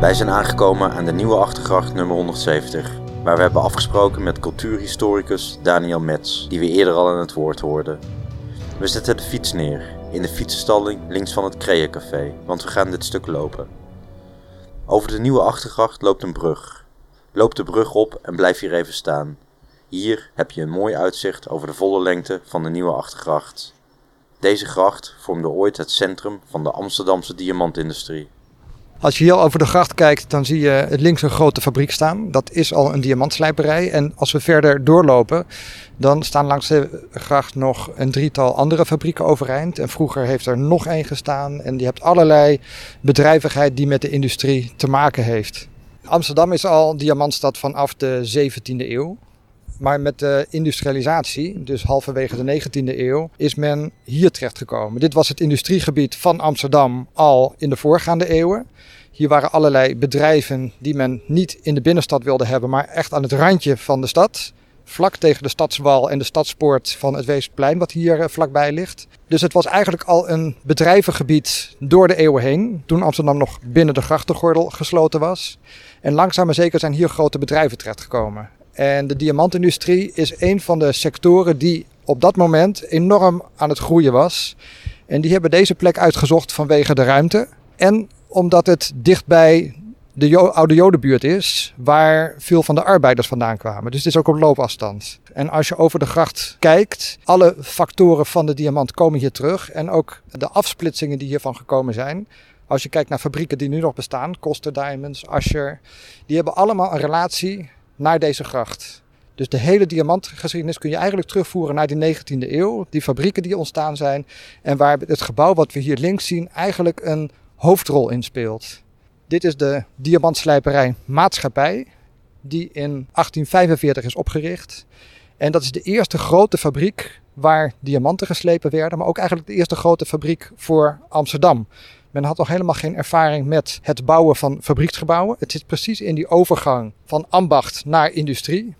Wij zijn aangekomen aan de Nieuwe Achtergracht nummer 170, waar we hebben afgesproken met cultuurhistoricus Daniel Metz, die we eerder al aan het woord hoorden. We zetten de fiets neer, in de fietsenstalling links van het Café, want we gaan dit stuk lopen. Over de Nieuwe Achtergracht loopt een brug. Loop de brug op en blijf hier even staan. Hier heb je een mooi uitzicht over de volle lengte van de Nieuwe Achtergracht. Deze gracht vormde ooit het centrum van de Amsterdamse diamantindustrie. Als je hier over de gracht kijkt, dan zie je links een grote fabriek staan. Dat is al een diamantslijperij. En als we verder doorlopen, dan staan langs de gracht nog een drietal andere fabrieken overeind. En vroeger heeft er nog één gestaan. En je hebt allerlei bedrijvigheid die met de industrie te maken heeft. Amsterdam is al diamantstad vanaf de 17e eeuw. Maar met de industrialisatie, dus halverwege de 19e eeuw, is men hier terechtgekomen. Dit was het industriegebied van Amsterdam al in de voorgaande eeuwen. Hier waren allerlei bedrijven die men niet in de binnenstad wilde hebben, maar echt aan het randje van de stad. Vlak tegen de stadswal en de stadspoort van het Weesplein, wat hier eh, vlakbij ligt. Dus het was eigenlijk al een bedrijvengebied door de eeuwen heen. Toen Amsterdam nog binnen de grachtengordel gesloten was. En langzaam maar zeker zijn hier grote bedrijven terechtgekomen. En de diamantindustrie is een van de sectoren die op dat moment enorm aan het groeien was. En die hebben deze plek uitgezocht vanwege de ruimte. En omdat het dichtbij de oude Jodenbuurt is, waar veel van de arbeiders vandaan kwamen. Dus het is ook op loopafstand. En als je over de gracht kijkt, alle factoren van de diamant komen hier terug. En ook de afsplitsingen die hiervan gekomen zijn. Als je kijkt naar fabrieken die nu nog bestaan, Koster Diamonds, Asher, die hebben allemaal een relatie naar deze gracht. Dus de hele diamantgeschiedenis kun je eigenlijk terugvoeren naar die 19e eeuw. Die fabrieken die ontstaan zijn. En waar het gebouw wat we hier links zien eigenlijk een hoofdrol in speelt. Dit is de diamantslijperij Maatschappij. Die in 1845 is opgericht. En dat is de eerste grote fabriek waar diamanten geslepen werden. Maar ook eigenlijk de eerste grote fabriek voor Amsterdam. Men had nog helemaal geen ervaring met het bouwen van fabrieksgebouwen. Het zit precies in die overgang van ambacht naar industrie.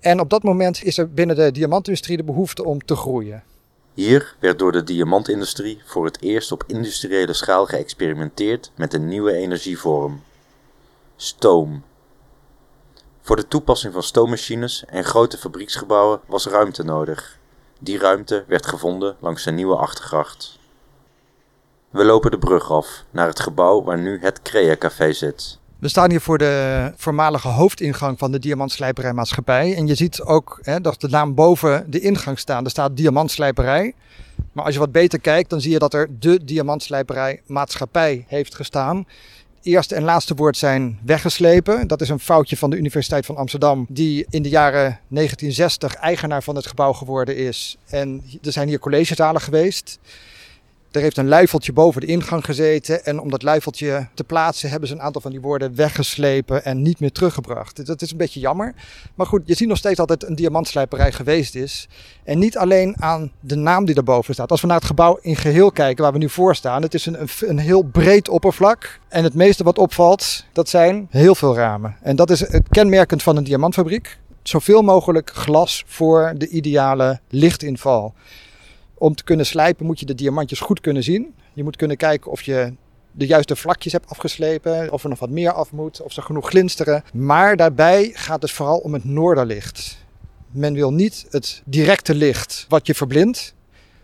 En op dat moment is er binnen de diamantindustrie de behoefte om te groeien. Hier werd door de diamantindustrie voor het eerst op industriële schaal geëxperimenteerd met een nieuwe energievorm: stoom. Voor de toepassing van stoommachines en grote fabrieksgebouwen was ruimte nodig. Die ruimte werd gevonden langs de nieuwe achtergracht. We lopen de brug af naar het gebouw waar nu het Crea Café zit. We staan hier voor de voormalige hoofdingang van de Diamantslijperijmaatschappij. En je ziet ook hè, dat de naam boven de ingang staat. Er staat Diamantslijperij. Maar als je wat beter kijkt, dan zie je dat er de Diamantslijperijmaatschappij heeft gestaan. Eerste en laatste woord zijn weggeslepen. Dat is een foutje van de Universiteit van Amsterdam, die in de jaren 1960 eigenaar van het gebouw geworden is. En er zijn hier collegezalen geweest. Er heeft een luifeltje boven de ingang gezeten. En om dat luifeltje te plaatsen hebben ze een aantal van die woorden weggeslepen en niet meer teruggebracht. Dat is een beetje jammer. Maar goed, je ziet nog steeds dat het een diamantslijperij geweest is. En niet alleen aan de naam die erboven staat. Als we naar het gebouw in geheel kijken waar we nu voor staan. Het is een, een heel breed oppervlak. En het meeste wat opvalt, dat zijn heel veel ramen. En dat is het kenmerkend van een diamantfabriek. Zoveel mogelijk glas voor de ideale lichtinval. Om te kunnen slijpen moet je de diamantjes goed kunnen zien. Je moet kunnen kijken of je de juiste vlakjes hebt afgeslepen, of er nog wat meer af moet, of ze genoeg glinsteren. Maar daarbij gaat het vooral om het noorderlicht. Men wil niet het directe licht wat je verblindt,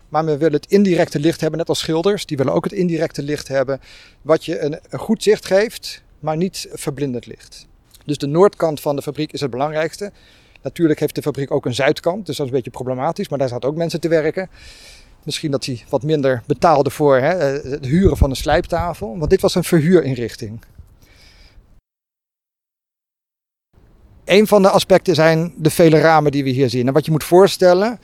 maar men wil het indirecte licht hebben, net als schilders. Die willen ook het indirecte licht hebben, wat je een, goed zicht geeft, maar niet verblindend licht. Dus de noordkant van de fabriek is het belangrijkste. Natuurlijk heeft de fabriek ook een zuidkant, dus dat is een beetje problematisch, maar daar zaten ook mensen te werken. Misschien dat hij wat minder betaalde voor hè, het huren van een slijptafel, want dit was een verhuurinrichting. Een van de aspecten zijn de vele ramen die we hier zien. En wat je moet voorstellen,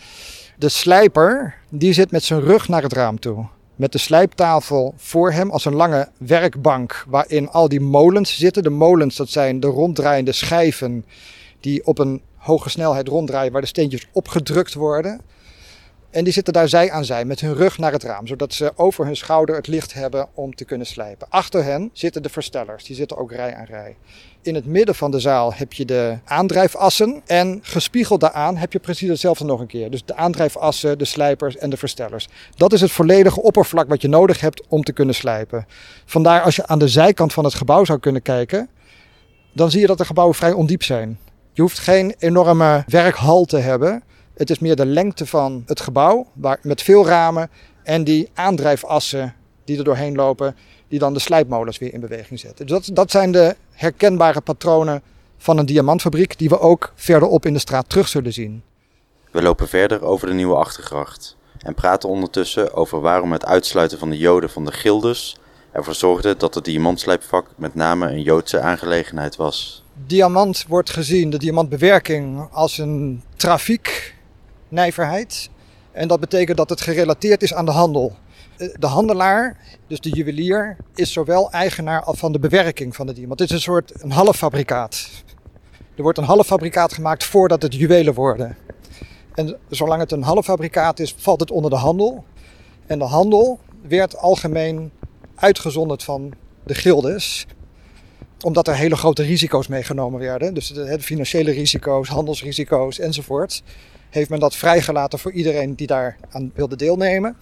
de slijper die zit met zijn rug naar het raam toe. Met de slijptafel voor hem als een lange werkbank waarin al die molens zitten. De molens dat zijn de ronddraaiende schijven die op een hoge snelheid ronddraaien waar de steentjes opgedrukt worden. En die zitten daar zij aan zij met hun rug naar het raam, zodat ze over hun schouder het licht hebben om te kunnen slijpen. Achter hen zitten de verstellers, die zitten ook rij aan rij. In het midden van de zaal heb je de aandrijfassen en gespiegeld daaraan heb je precies hetzelfde nog een keer. Dus de aandrijfassen, de slijpers en de verstellers. Dat is het volledige oppervlak wat je nodig hebt om te kunnen slijpen. Vandaar als je aan de zijkant van het gebouw zou kunnen kijken, dan zie je dat de gebouwen vrij ondiep zijn. Je hoeft geen enorme werkhal te hebben. Het is meer de lengte van het gebouw, waar, met veel ramen en die aandrijfassen die er doorheen lopen, die dan de slijpmolens weer in beweging zetten. Dus dat, dat zijn de herkenbare patronen van een diamantfabriek die we ook verderop in de straat terug zullen zien. We lopen verder over de nieuwe achtergracht en praten ondertussen over waarom het uitsluiten van de Joden van de gildes ervoor zorgde dat het diamantslijpvak met name een Joodse aangelegenheid was. Diamant wordt gezien, de diamantbewerking, als een trafieknijverheid. En dat betekent dat het gerelateerd is aan de handel. Eh, de handelaar, dus de juwelier, is zowel eigenaar als van de bewerking van de diamant. Het is een soort een halffabrikaat. Er wordt een halffabrikaat gemaakt voordat het juwelen worden. En zolang het een halffabrikaat is, valt het onder de handel. En de handel werd algemeen uitgezonderd van de gildes omdat er hele grote risico's meegenomen werden. Dus de, financiële risico's, handelsrisico's enzovoort. Heeft men dat vrijgelaten voor iedereen die daar aan wilde deelnemen.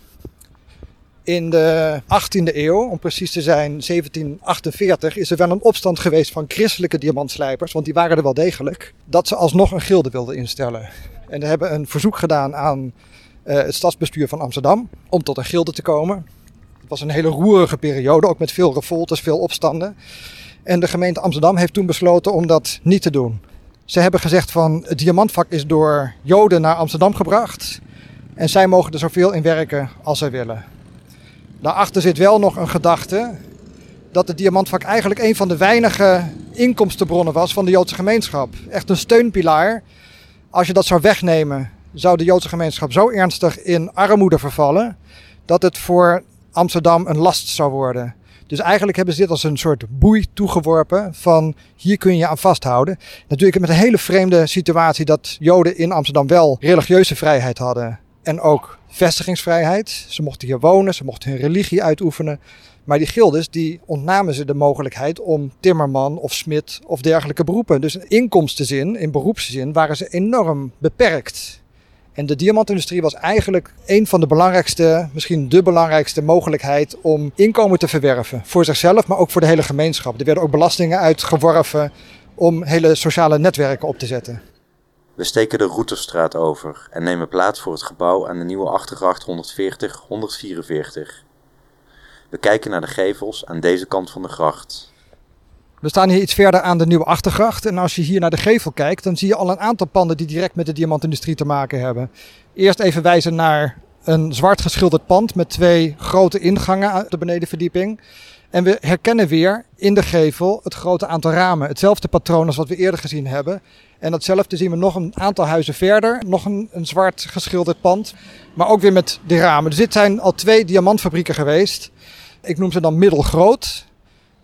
In de 18e eeuw, om precies te zijn 1748, is er wel een opstand geweest van christelijke diamantslijpers, want die waren er wel degelijk, dat ze alsnog een gilde wilden instellen. En ze hebben een verzoek gedaan aan uh, het stadsbestuur van Amsterdam om tot een gilde te komen. Het was een hele roerige periode, ook met veel revoltes, veel opstanden. En de gemeente Amsterdam heeft toen besloten om dat niet te doen. Ze hebben gezegd van het diamantvak is door Joden naar Amsterdam gebracht. En zij mogen er zoveel in werken als zij willen. Daarachter zit wel nog een gedachte dat het diamantvak eigenlijk een van de weinige inkomstenbronnen was van de Joodse gemeenschap. Echt een steunpilaar. Als je dat zou wegnemen, zou de Joodse gemeenschap zo ernstig in armoede vervallen dat het voor Amsterdam een last zou worden. Dus eigenlijk hebben ze dit als een soort boei toegeworpen van hier kun je aan vasthouden. Natuurlijk met een hele vreemde situatie dat Joden in Amsterdam wel religieuze vrijheid hadden en ook vestigingsvrijheid. Ze mochten hier wonen, ze mochten hun religie uitoefenen. Maar die gildes die ontnamen ze de mogelijkheid om timmerman of smid of dergelijke beroepen. Dus in inkomstenzin, in beroepszin, waren ze enorm beperkt. En de diamantindustrie was eigenlijk een van de belangrijkste, misschien de belangrijkste mogelijkheid om inkomen te verwerven. Voor zichzelf, maar ook voor de hele gemeenschap. Er werden ook belastingen uitgeworven om hele sociale netwerken op te zetten. We steken de Routerstraat over en nemen plaats voor het gebouw aan de nieuwe achtergracht 140-144. We kijken naar de gevels aan deze kant van de gracht. We staan hier iets verder aan de Nieuwe Achtergracht. En als je hier naar de gevel kijkt, dan zie je al een aantal panden die direct met de diamantindustrie te maken hebben. Eerst even wijzen naar een zwart geschilderd pand met twee grote ingangen aan de benedenverdieping. En we herkennen weer in de gevel het grote aantal ramen. Hetzelfde patroon als wat we eerder gezien hebben. En datzelfde zien we nog een aantal huizen verder. Nog een, een zwart geschilderd pand. Maar ook weer met die ramen. Dus dit zijn al twee diamantfabrieken geweest. Ik noem ze dan middelgroot.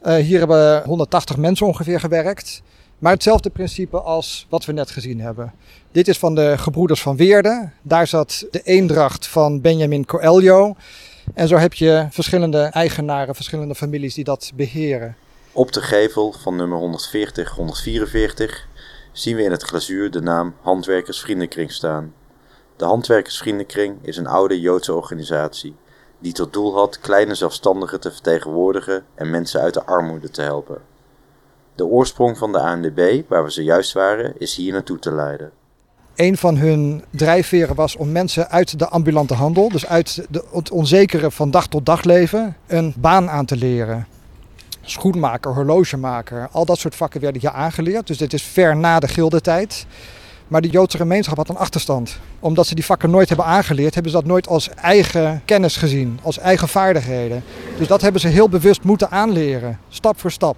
Uh, hier hebben 180 mensen ongeveer gewerkt. Maar hetzelfde principe als wat we net gezien hebben. Dit is van de gebroeders van Weerde. Daar zat de eendracht van Benjamin Coelho. En zo heb je verschillende eigenaren, verschillende families die dat beheren. Op de gevel van nummer 140-144 zien we in het glazuur de naam Handwerkersvriendenkring staan. De Handwerkersvriendenkring is een oude Joodse organisatie die tot doel had kleine zelfstandigen te vertegenwoordigen en mensen uit de armoede te helpen. De oorsprong van de ANDB, waar we zojuist waren, is hier naartoe te leiden. Een van hun drijfveren was om mensen uit de ambulante handel, dus uit het onzekere van dag tot dag leven, een baan aan te leren. Schoenmaker, horlogemaker, al dat soort vakken werden hier aangeleerd. Dus dit is ver na de gildentijd. Maar de Joodse gemeenschap had een achterstand. Omdat ze die vakken nooit hebben aangeleerd, hebben ze dat nooit als eigen kennis gezien, als eigen vaardigheden. Dus dat hebben ze heel bewust moeten aanleren, stap voor stap.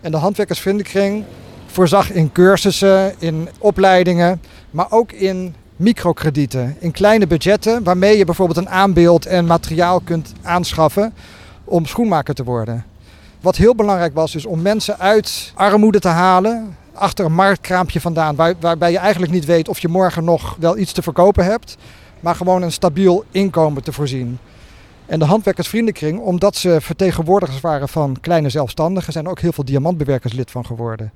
En de handwerkersvriendenkring voorzag in cursussen, in opleidingen, maar ook in microkredieten, in kleine budgetten, waarmee je bijvoorbeeld een aanbeeld en materiaal kunt aanschaffen om schoenmaker te worden. Wat heel belangrijk was, is om mensen uit armoede te halen, achter een marktkraampje vandaan, waar, waarbij je eigenlijk niet weet of je morgen nog wel iets te verkopen hebt. maar gewoon een stabiel inkomen te voorzien. En de handwerkersvriendenkring, omdat ze vertegenwoordigers waren van kleine zelfstandigen, zijn ook heel veel diamantbewerkers lid van geworden.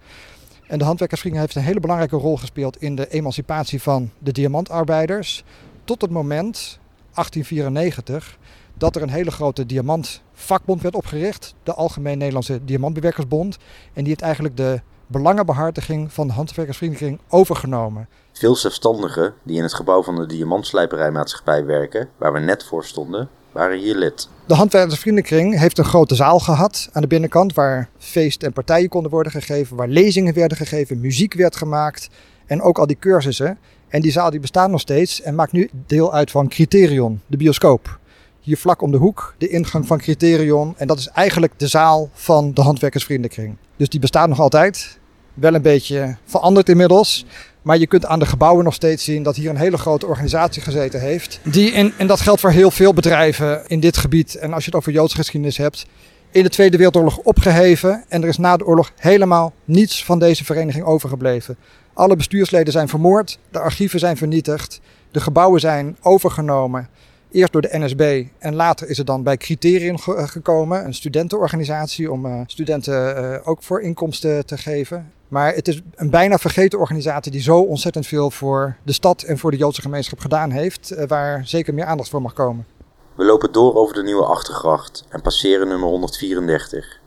En de handwerkersvriending heeft een hele belangrijke rol gespeeld in de emancipatie van de diamantarbeiders. Tot het moment, 1894, dat er een hele grote diamantvakbond werd opgericht, de Algemeen Nederlandse Diamantbewerkersbond. En die heeft eigenlijk de belangenbehartiging van de handwerkersvriendenkring overgenomen. Veel zelfstandigen die in het gebouw van de Diamantslijperijmaatschappij werken, waar we net voor stonden, waren hier lid. De Handwerkersvriendenkring heeft een grote zaal gehad aan de binnenkant waar feest en partijen konden worden gegeven, waar lezingen werden gegeven, muziek werd gemaakt en ook al die cursussen. En die zaal die bestaat nog steeds en maakt nu deel uit van Criterion, de bioscoop. Hier vlak om de hoek, de ingang van Criterion. En dat is eigenlijk de zaal van de Handwerkersvriendenkring. Dus die bestaat nog altijd. Wel een beetje veranderd inmiddels. Maar je kunt aan de gebouwen nog steeds zien dat hier een hele grote organisatie gezeten heeft. Die in, en dat geldt voor heel veel bedrijven in dit gebied. En als je het over Joodse geschiedenis hebt. In de Tweede Wereldoorlog opgeheven. En er is na de oorlog helemaal niets van deze vereniging overgebleven. Alle bestuursleden zijn vermoord. De archieven zijn vernietigd. De gebouwen zijn overgenomen. Eerst door de NSB en later is het dan bij Criterion gekomen, een studentenorganisatie om uh, studenten uh, ook voor inkomsten te geven. Maar het is een bijna vergeten organisatie die zo ontzettend veel voor de stad en voor de Joodse gemeenschap gedaan heeft, uh, waar zeker meer aandacht voor mag komen. We lopen door over de nieuwe achtergracht en passeren nummer 134.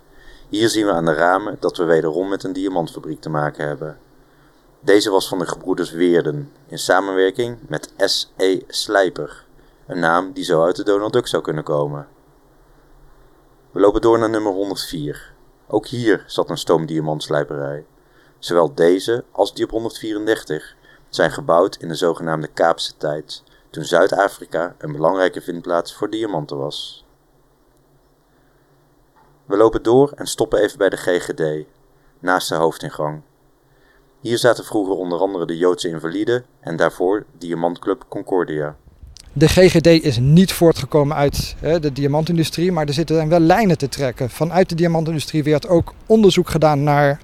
Hier zien we aan de ramen dat we wederom met een diamantfabriek te maken hebben. Deze was van de gebroeders Weerden in samenwerking met S.E. Slijper, een naam die zo uit de Donald Duck zou kunnen komen. We lopen door naar nummer 104. Ook hier zat een stoomdiamantslijperij. Zowel deze als die op 134 zijn gebouwd in de zogenaamde Kaapse tijd, toen Zuid-Afrika een belangrijke vindplaats voor diamanten was. We lopen door en stoppen even bij de GGD, naast de hoofdingang. Hier zaten vroeger onder andere de Joodse Invaliden en daarvoor Diamantclub Concordia. De GGD is niet voortgekomen uit de diamantindustrie, maar er zitten wel lijnen te trekken. Vanuit de diamantindustrie werd ook onderzoek gedaan naar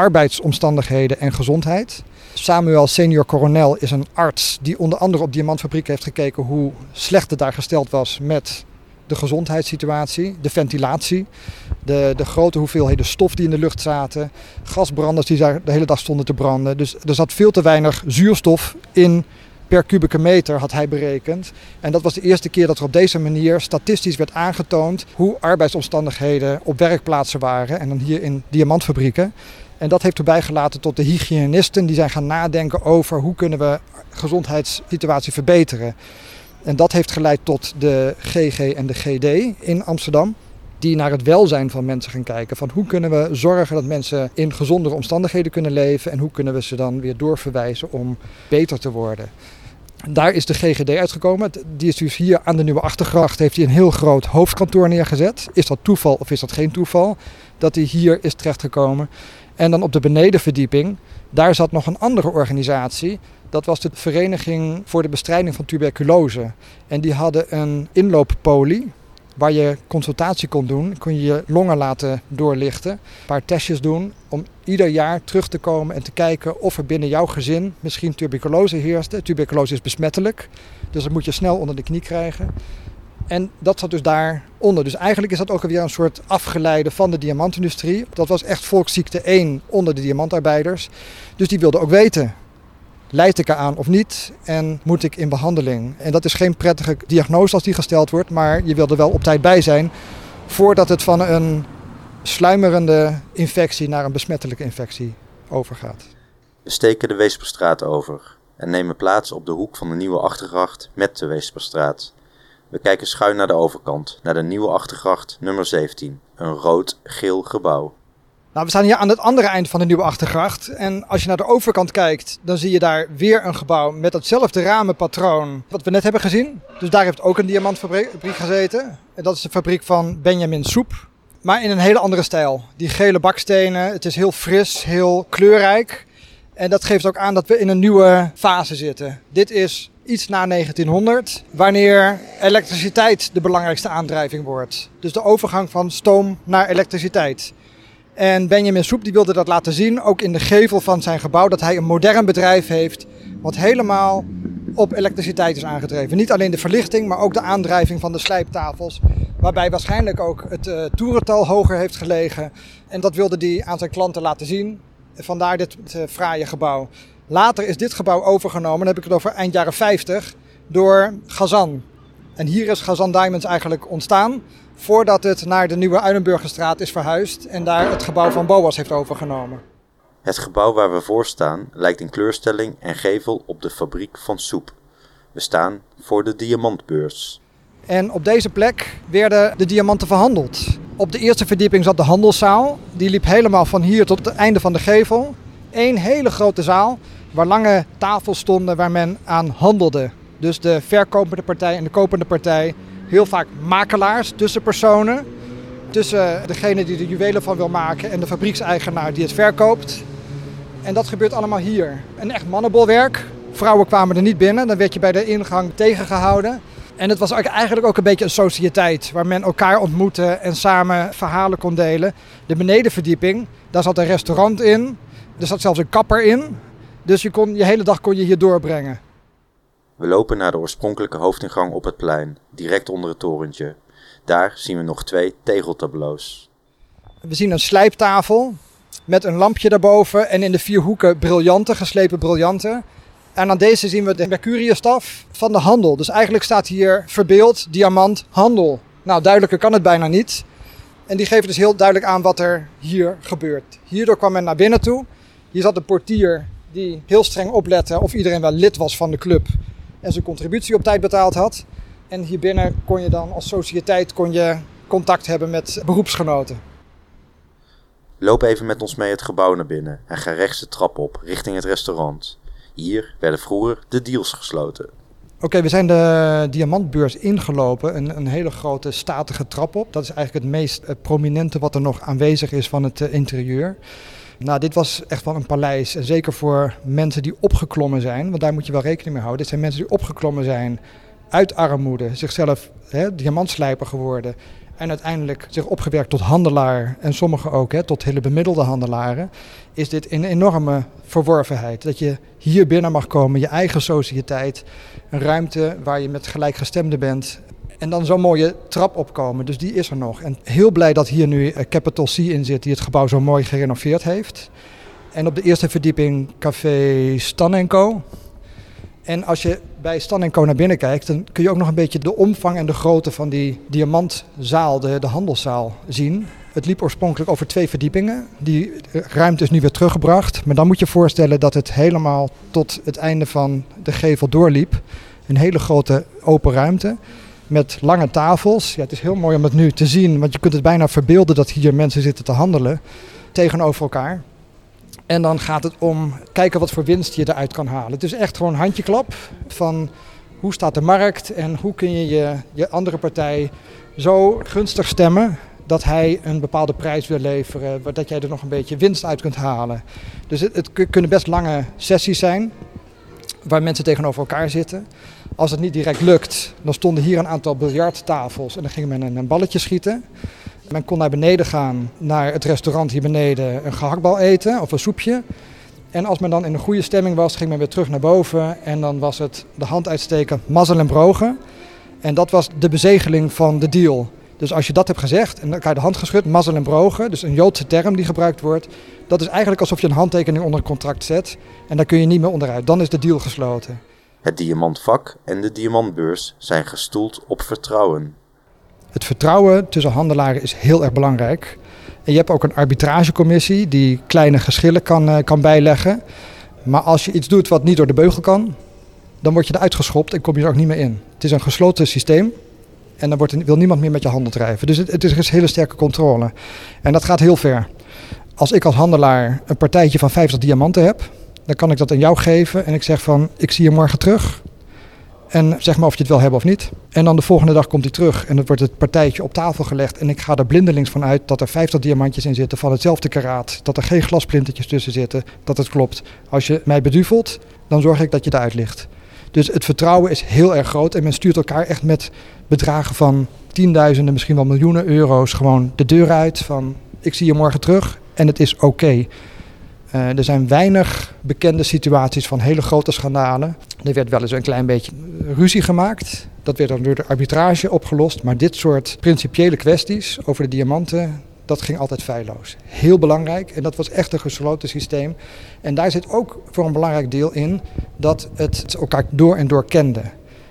arbeidsomstandigheden en gezondheid. Samuel senior coronel is een arts die onder andere op diamantfabriek heeft gekeken hoe slecht het daar gesteld was met de gezondheidssituatie, de ventilatie, de, de grote hoeveelheden stof die in de lucht zaten, gasbranders die daar de hele dag stonden te branden. Dus er zat veel te weinig zuurstof in per kubieke meter had hij berekend. En dat was de eerste keer dat er op deze manier statistisch werd aangetoond hoe arbeidsomstandigheden op werkplaatsen waren. En dan hier in diamantfabrieken. En dat heeft erbij gelaten tot de hygiënisten die zijn gaan nadenken over hoe kunnen we gezondheidssituatie verbeteren. En dat heeft geleid tot de GG en de GD in Amsterdam. Die naar het welzijn van mensen gaan kijken. Van hoe kunnen we zorgen dat mensen in gezondere omstandigheden kunnen leven. En hoe kunnen we ze dan weer doorverwijzen om beter te worden. Daar is de GGD uitgekomen. Die is dus hier aan de Nieuwe Achtergracht. Heeft hij een heel groot hoofdkantoor neergezet. Is dat toeval of is dat geen toeval? Dat hij hier is terechtgekomen. En dan op de benedenverdieping, daar zat nog een andere organisatie. Dat was de Vereniging voor de Bestrijding van Tuberculose. En die hadden een inlooppolie waar je consultatie kon doen. Kon je je longen laten doorlichten, een paar testjes doen om ieder jaar terug te komen en te kijken of er binnen jouw gezin misschien tuberculose heerste. Tuberculose is besmettelijk, dus dat moet je snel onder de knie krijgen. En dat zat dus daaronder. Dus eigenlijk is dat ook alweer een soort afgeleide van de diamantindustrie. Dat was echt volksziekte 1 onder de diamantarbeiders. Dus die wilden ook weten, leid ik eraan of niet en moet ik in behandeling? En dat is geen prettige diagnose als die gesteld wordt, maar je wil er wel op tijd bij zijn voordat het van een sluimerende infectie naar een besmettelijke infectie overgaat. We steken de Weesperstraat over en nemen plaats op de hoek van de nieuwe achtergracht met de Weesperstraat. We kijken schuin naar de overkant, naar de nieuwe achtergracht nummer 17, een rood-geel gebouw. Nou, we staan hier aan het andere eind van de nieuwe achtergracht. En als je naar de overkant kijkt, dan zie je daar weer een gebouw met hetzelfde ramenpatroon wat we net hebben gezien. Dus daar heeft ook een diamantfabriek gezeten. En dat is de fabriek van Benjamin Soep. Maar in een hele andere stijl. Die gele bakstenen, het is heel fris, heel kleurrijk. En dat geeft ook aan dat we in een nieuwe fase zitten. Dit is iets na 1900, wanneer elektriciteit de belangrijkste aandrijving wordt. Dus de overgang van stoom naar elektriciteit. En Benjamin Soep die wilde dat laten zien, ook in de gevel van zijn gebouw, dat hij een modern bedrijf heeft, wat helemaal op elektriciteit is aangedreven. Niet alleen de verlichting, maar ook de aandrijving van de slijptafels. Waarbij waarschijnlijk ook het uh, toerental hoger heeft gelegen. En dat wilde hij aan zijn klanten laten zien. Vandaar dit uh, fraaie gebouw. Later is dit gebouw overgenomen, dan heb ik het over eind jaren 50, door Gazan. En hier is Gazan Diamonds eigenlijk ontstaan voordat het naar de nieuwe Uilenburgerstraat is verhuisd en daar het gebouw van Boas heeft overgenomen. Het gebouw waar we voor staan lijkt in kleurstelling en gevel op de fabriek van soep. We staan voor de diamantbeurs. En op deze plek werden de diamanten verhandeld. Op de eerste verdieping zat de handelszaal. Die liep helemaal van hier tot het einde van de gevel. Eén hele grote zaal waar lange tafels stonden waar men aan handelde. Dus de verkopende partij en de kopende partij. Heel vaak makelaars tussen personen. Tussen degene die de juwelen van wil maken en de fabriekseigenaar die het verkoopt. En dat gebeurt allemaal hier. Een echt mannenbolwerk. Vrouwen kwamen er niet binnen, dan werd je bij de ingang tegengehouden. En het was eigenlijk ook een beetje een sociëteit waar men elkaar ontmoette en samen verhalen kon delen. De benedenverdieping, daar zat een restaurant in. Er zat zelfs een kapper in. Dus je, kon, je hele dag kon je hier doorbrengen. We lopen naar de oorspronkelijke hoofdingang op het plein, direct onder het torentje. Daar zien we nog twee tegeltableaus. We zien een slijptafel met een lampje daarboven en in de vier hoeken briljanten, geslepen briljanten. En aan deze zien we de Mercurius-staf van de handel. Dus eigenlijk staat hier verbeeld diamant handel. Nou, duidelijker kan het bijna niet. En die geven dus heel duidelijk aan wat er hier gebeurt. Hierdoor kwam men naar binnen toe. Hier zat een portier die heel streng oplette of iedereen wel lid was van de club en zijn contributie op tijd betaald had. En hier binnen kon je dan als sociëteit kon je contact hebben met beroepsgenoten. Loop even met ons mee het gebouw naar binnen en ga rechts de trap op richting het restaurant. Hier werden vroeger de deals gesloten. Oké, we zijn de diamantbeurs ingelopen. Een, een, hele grote statige trap op. Dat is eigenlijk het meest eh, prominente wat er nog aanwezig is van het eh, interieur. Nou, dit was echt wel een paleis. En zeker voor mensen die opgeklommen zijn, want daar moet je wel rekening mee houden. Dit zijn mensen die opgeklommen zijn uit armoede, zichzelf hè, diamantslijper geworden. En uiteindelijk zich opgewerkt tot handelaar en sommigen ook hè, tot hele bemiddelde handelaren. Is dit een enorme verworvenheid. Dat je hier binnen mag komen, je eigen sociëteit. Een ruimte waar je met gelijkgestemden bent. En dan zo'n mooie trap opkomen. Dus die is er nog. En heel blij dat hier nu eh, Capital C in zit, die het gebouw zo mooi gerenoveerd heeft. En op de eerste verdieping café Stan Co. En als je bij Stan Co naar binnen kijkt, dan kun je ook nog een beetje de omvang en de grootte van die diamantzaal, de, de handelszaal, zien. Het liep oorspronkelijk over twee verdiepingen. Die ruimte is nu weer teruggebracht. Maar dan moet je voorstellen dat het helemaal tot het einde van de gevel doorliep. Een hele grote open ruimte met lange tafels. Ja, het is heel mooi om het nu te zien, want je kunt het bijna verbeelden dat hier mensen zitten te handelen tegenover elkaar. En dan gaat het om kijken wat voor winst je eruit kan halen. Het is echt gewoon handjeklap van hoe staat de markt en hoe kun je je, je andere partij zo gunstig stemmen dat hij een bepaalde prijs wil leveren, dat jij er nog een beetje winst uit kunt halen. Dus het, het kunnen best lange sessies zijn waar mensen tegenover elkaar zitten. Als het niet direct lukt, dan stonden hier een aantal biljarttafels en dan ging men een balletje schieten. Men kon naar beneden gaan, naar het restaurant hier beneden, een gehaktbal eten of een soepje. En als men dan in een goede stemming was, ging men weer terug naar boven en dan was het de hand uitsteken, mazzel en brogen. En dat was de bezegeling van de deal. Dus als je dat hebt gezegd en elkaar de hand geschud, mazzel en brogen, dus een Joodse term die gebruikt wordt, dat is eigenlijk alsof je een handtekening onder een contract zet en daar kun je niet meer onderuit. Dan is de deal gesloten. Het diamantvak en de diamantbeurs zijn gestoeld op vertrouwen. Het vertrouwen tussen handelaren is heel erg belangrijk. En je hebt ook een arbitragecommissie die kleine geschillen kan, uh, kan bijleggen. Maar als je iets doet wat niet door de beugel kan, dan word je eruit geschopt en kom je er ook niet meer in. Het is een gesloten systeem en dan wordt wil niemand meer met je handel drijven. Dus het, het is een hele sterke controle. En dat gaat heel ver. Als ik als handelaar een partijtje van 50 diamanten heb, dan kan ik dat aan jou geven en ik zeg van ik zie je morgen terug. En zeg maar of je het wil hebben of niet. En dan de volgende dag komt hij terug en dan wordt het partijtje op tafel gelegd. En ik ga er blindelings van uit dat er 50 diamantjes in zitten van hetzelfde karaat. Dat er geen glasplintertjes tussen zitten, dat het klopt. Als je mij beduvelt, dan zorg ik dat je eruit ligt. Dus het vertrouwen is heel erg groot en men stuurt elkaar echt met bedragen van tienduizenden, misschien wel miljoenen euro's gewoon de deur uit. Van ik zie je morgen terug en het is oké. Uh, er zijn weinig bekende situaties van hele grote schandalen. Er werd wel eens een klein beetje ruzie gemaakt. Dat werd dan door de arbitrage opgelost. Maar dit soort principiële kwesties over de diamanten, dat ging altijd feilloos. Heel belangrijk en dat was echt een gesloten systeem. En daar zit ook voor een belangrijk deel in dat het elkaar door en door kende.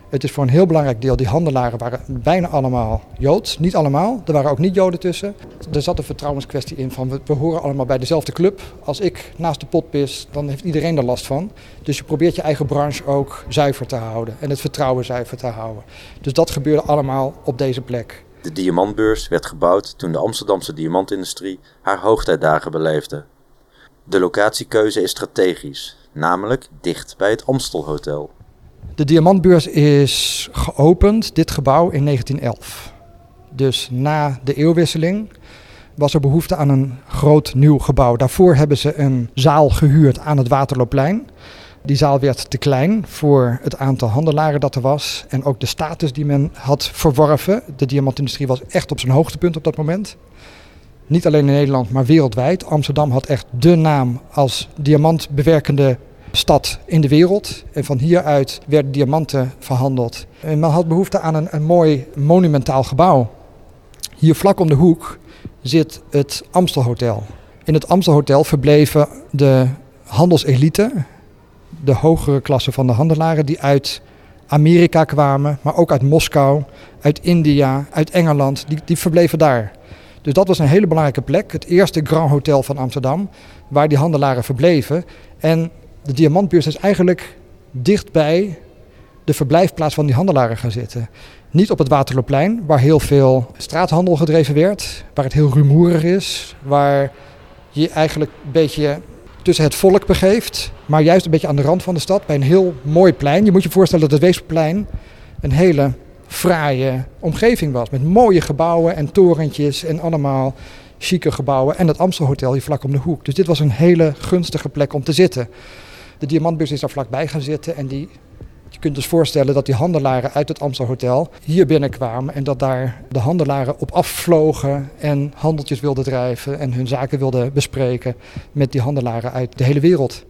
Het is voor een heel belangrijk deel, die handelaren waren bijna allemaal Joods. Niet allemaal, er waren ook niet-Joden tussen. Er zat een vertrouwenskwestie in van we, we, horen allemaal bij dezelfde club. Als ik naast de pot pis, dan heeft iedereen er last van. Dus je probeert je eigen branche ook zuiver te houden en het vertrouwen zuiver te houden. Dus dat gebeurde allemaal op deze plek. De diamantbeurs werd gebouwd toen de Amsterdamse diamantindustrie haar hoogtijdagen beleefde. De locatiekeuze is strategisch, namelijk dicht bij het Amstelhotel. De diamantbeurs is geopend, dit gebouw, in 1911. Dus na de eeuwwisseling was er behoefte aan een groot nieuw gebouw. Daarvoor hebben ze een zaal gehuurd aan het Waterloopplein. Die zaal werd te klein voor het aantal handelaren dat er was. En ook de status die men had verworven. De diamantindustrie was echt op zijn hoogtepunt op dat moment. Niet alleen in Nederland, maar wereldwijd. Amsterdam had echt de naam als diamantbewerkende stad in de wereld. En van hieruit werden diamanten verhandeld. En men had behoefte aan een, een mooi monumentaal gebouw. Hier vlak om de hoek zit het Amstelhotel. In het Amstelhotel verbleven de handelselite, de hogere klasse van de handelaren die uit Amerika kwamen, maar ook uit Moskou, uit India, uit Engeland, die, die verbleven daar. Dus dat was een hele belangrijke plek, het eerste Grand Hotel van Amsterdam, waar die handelaren verbleven. En de diamantbeurs is eigenlijk dichtbij de verblijfplaats van die handelaren gaan zitten. Niet op het Waterloopplein, waar heel veel straathandel gedreven werd, waar het heel rumoerig is, waar je eigenlijk een beetje tussen het volk begeeft, maar juist een beetje aan de rand van de stad, bij een heel mooi plein. Je moet je voorstellen dat het Weesperplein een hele fraaie omgeving was, met mooie gebouwen en torentjes en allemaal chique gebouwen en het Amstelhotel hier vlak om de hoek. Dus dit was een hele gunstige plek om te zitten. De diamantbus is daar vlakbij gaan zitten en die, je kunt dus voorstellen dat die handelaren uit het Amstelhotel hier binnenkwamen en dat daar de handelaren op afvlogen en handeltjes wilden drijven en hun zaken wilden bespreken met die handelaren uit de hele wereld.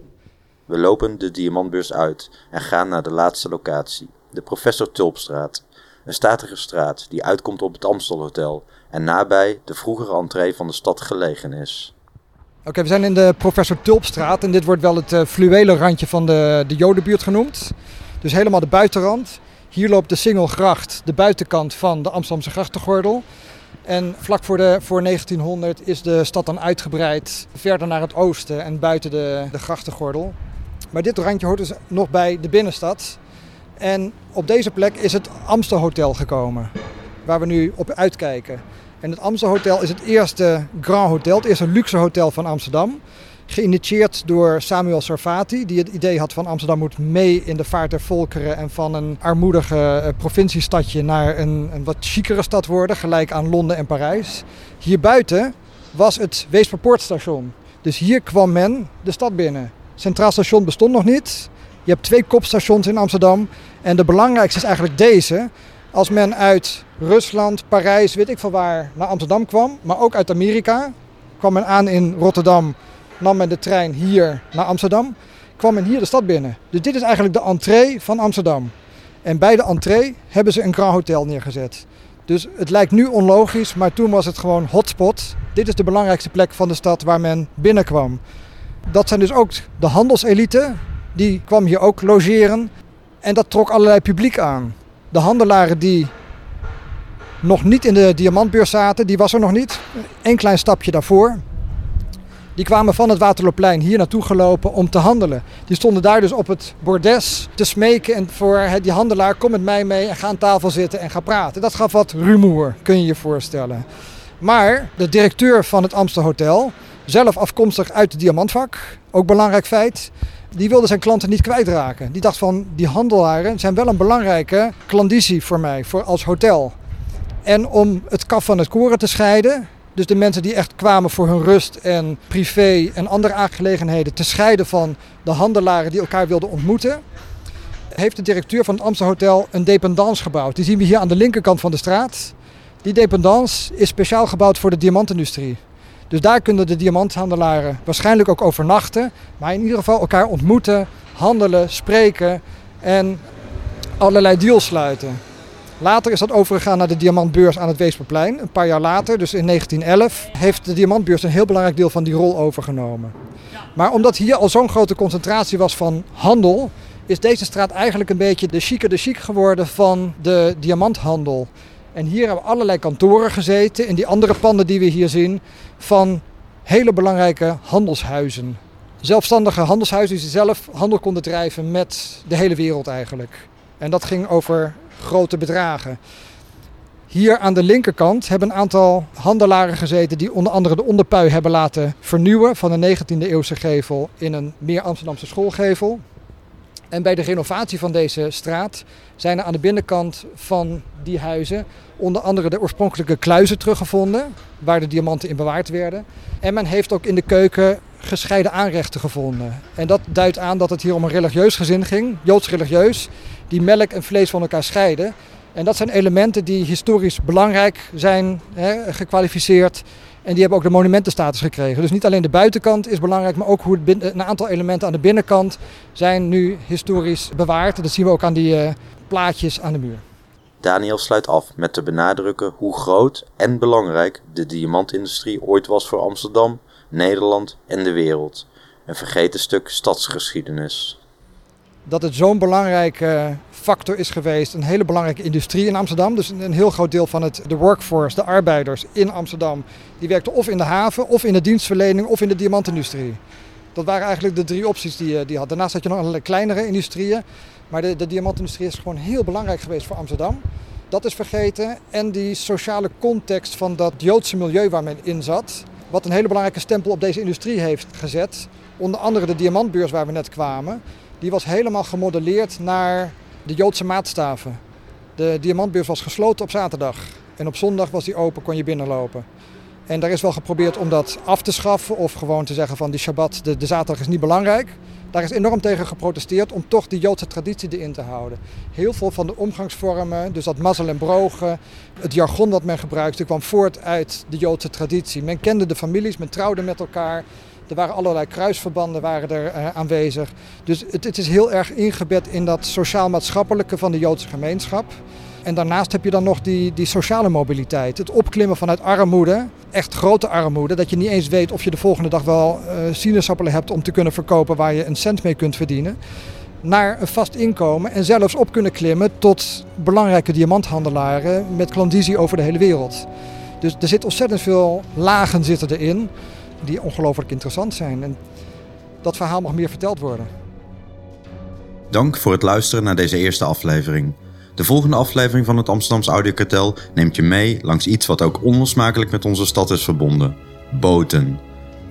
We lopen de diamantbeurs uit en gaan naar de laatste locatie, de Professor Tulpstraat. Een statige straat die uitkomt op het Amstelhotel en nabij de vroegere entree van de stad gelegen is. Oké, we zijn in de Professor Tulpstraat en dit wordt wel het uh, fluwelen randje van de, de Jodenbuurt genoemd. Dus helemaal de buitenrand. Hier loopt de Singelgracht, de buitenkant van de Amsterdamse grachtengordel. En vlak voor, de, voor 1900 is de stad dan uitgebreid verder naar het oosten en buiten de, de grachtengordel. Maar dit randje hoort dus nog bij de binnenstad. En op deze plek is het Amstelhotel gekomen, waar we nu op uitkijken. En het Amstelhotel is het eerste Grand Hotel, het eerste luxe hotel van Amsterdam. Geïnitieerd door Samuel Sarfati, die het idee had van Amsterdam moet mee in de vaart der volkeren en van een armoedige eh, provinciestadje naar een, een wat chicere stad worden, gelijk aan Londen en Parijs. Hier buiten was het Weesperpoortstation. Dus hier kwam men de stad binnen. Centraal station bestond nog niet. Je hebt twee kopstations in Amsterdam. En de belangrijkste is eigenlijk deze. Als men uit Rusland, Parijs, weet ik van waar, naar Amsterdam kwam, maar ook uit Amerika, kwam men aan in Rotterdam, nam men de trein hier naar Amsterdam, kwam men hier de stad binnen. Dus dit is eigenlijk de entree van Amsterdam. En bij de entree hebben ze een Grand Hotel neergezet. Dus het lijkt nu onlogisch, maar toen was het gewoon hotspot. Dit is de belangrijkste plek van de stad waar men binnenkwam. Dat zijn dus ook de handelselite, die kwam hier ook logeren. En dat trok allerlei publiek aan. De handelaren die nog niet in de diamantbeurs zaten, die was er nog niet. Een klein stapje daarvoor. Die kwamen van het Waterloopplein hier naartoe gelopen om te handelen. Die stonden daar dus op het bordes te smeken en voor die handelaar kom met mij mee en ga aan tafel zitten en ga praten. Dat gaf wat rumoer, kun je je voorstellen. Maar de directeur van het Amstelhotel, zelf afkomstig uit het diamantvak, ook belangrijk feit, die wilde zijn klanten niet kwijtraken. Die dacht van, die handelaren zijn wel een belangrijke klandizie voor mij, voor als hotel. En om het kaf van het koren te scheiden, dus de mensen die echt kwamen voor hun rust en privé en andere aangelegenheden te scheiden van de handelaren die elkaar wilden ontmoeten, heeft de directeur van het Amsterdam Hotel een dependance gebouwd. Die zien we hier aan de linkerkant van de straat. Die dependance is speciaal gebouwd voor de diamantindustrie. Dus daar kunnen de diamanthandelaren waarschijnlijk ook overnachten. Maar in ieder geval elkaar ontmoeten, handelen, spreken en allerlei deals sluiten. Later is dat overgegaan naar de diamantbeurs aan het Weesperplein. Een paar jaar later, dus in 1911, heeft de diamantbeurs een heel belangrijk deel van die rol overgenomen. Maar omdat hier al zo'n grote concentratie was van handel, is deze straat eigenlijk een beetje de chique de chic geworden van de diamanthandel. En hier hebben allerlei kantoren gezeten, in die andere panden die we hier zien, van hele belangrijke handelshuizen. Zelfstandige handelshuizen die zelf handel konden drijven met de hele wereld eigenlijk. En dat ging over grote bedragen. Hier aan de linkerkant hebben een aantal handelaren gezeten die onder andere de onderpui hebben laten vernieuwen van een 19e eeuwse gevel in een meer Amsterdamse schoolgevel. En bij de renovatie van deze straat zijn er aan de binnenkant van die huizen onder andere de oorspronkelijke kluizen teruggevonden, waar de diamanten in bewaard werden. En men heeft ook in de keuken gescheiden aanrechten gevonden. En dat duidt aan dat het hier om een religieus gezin ging, joods religieus, die melk en vlees van elkaar scheiden. En dat zijn elementen die historisch belangrijk zijn hè, gekwalificeerd. En die hebben ook de monumentenstatus gekregen. Dus niet alleen de buitenkant is belangrijk, maar ook hoe een aantal elementen aan de binnenkant zijn nu historisch bewaard. Dat zien we ook aan die uh, plaatjes aan de muur. Daniel sluit af met te benadrukken hoe groot en belangrijk de diamantindustrie ooit was voor Amsterdam, Nederland en de wereld. Een vergeten stuk stadsgeschiedenis. Dat het zo'n belangrijke factor is geweest, een hele belangrijke industrie in Amsterdam. Dus een heel groot deel van het, de workforce, de arbeiders in Amsterdam, die werkten of in de haven, of in de dienstverlening, of in de diamantindustrie. Dat waren eigenlijk de drie opties die je die had. Daarnaast had je nog allerlei kleinere industrieën. Maar de, de diamantindustrie is gewoon heel belangrijk geweest voor Amsterdam. Dat is vergeten. En die sociale context van dat Joodse milieu waar men in zat. Wat een hele belangrijke stempel op deze industrie heeft gezet. Onder andere de diamantbeurs waar we net kwamen. Die was helemaal gemodelleerd naar de Joodse maatstaven. De diamantbeurs was gesloten op zaterdag. En op zondag was die open, kon je binnenlopen. En daar is wel geprobeerd om dat af te schaffen of gewoon te zeggen van die Shabbat, de, de zaterdag is niet belangrijk. Daar is enorm tegen geprotesteerd om toch die Joodse traditie erin te houden. Heel veel van de omgangsvormen, dus dat mazzel en brogen, het jargon dat men gebruikte, kwam voort uit de Joodse traditie. Men kende de families, men trouwde met elkaar. Er waren allerlei kruisverbanden waren er, uh, aanwezig. Dus het, het is heel erg ingebed in dat sociaal-maatschappelijke van de Joodse gemeenschap. En daarnaast heb je dan nog die, die sociale mobiliteit. Het opklimmen vanuit armoede, echt grote armoede. Dat je niet eens weet of je de volgende dag wel uh, sinaasappelen hebt om te kunnen verkopen waar je een cent mee kunt verdienen. Naar een vast inkomen en zelfs op kunnen klimmen tot belangrijke diamanthandelaren met klandizie over de hele wereld. Dus er zit ontzettend veel lagen zitten erin die ongelooflijk interessant zijn. En dat verhaal mag meer verteld worden. Dank voor het luisteren naar deze eerste aflevering. De volgende aflevering van het Amsterdamse Audiokartel neemt je mee langs iets wat ook onlosmakelijk met onze stad is verbonden: boten.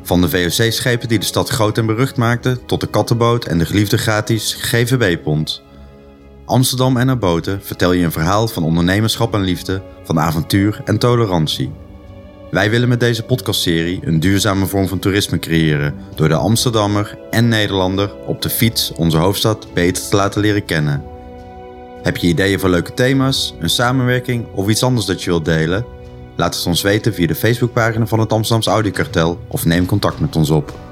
Van de VOC-schepen die de stad groot en berucht maakten, tot de kattenboot en de geliefde gratis GVB-pont. Amsterdam en haar boten vertel je een verhaal van ondernemerschap en liefde, van avontuur en tolerantie. Wij willen met deze podcastserie een duurzame vorm van toerisme creëren door de Amsterdammer en Nederlander op de fiets onze hoofdstad beter te laten leren kennen. Heb je ideeën voor leuke thema's, een samenwerking of iets anders dat je wilt delen? Laat het ons weten via de Facebookpagina van het Amsterdamse Audiokartel of neem contact met ons op.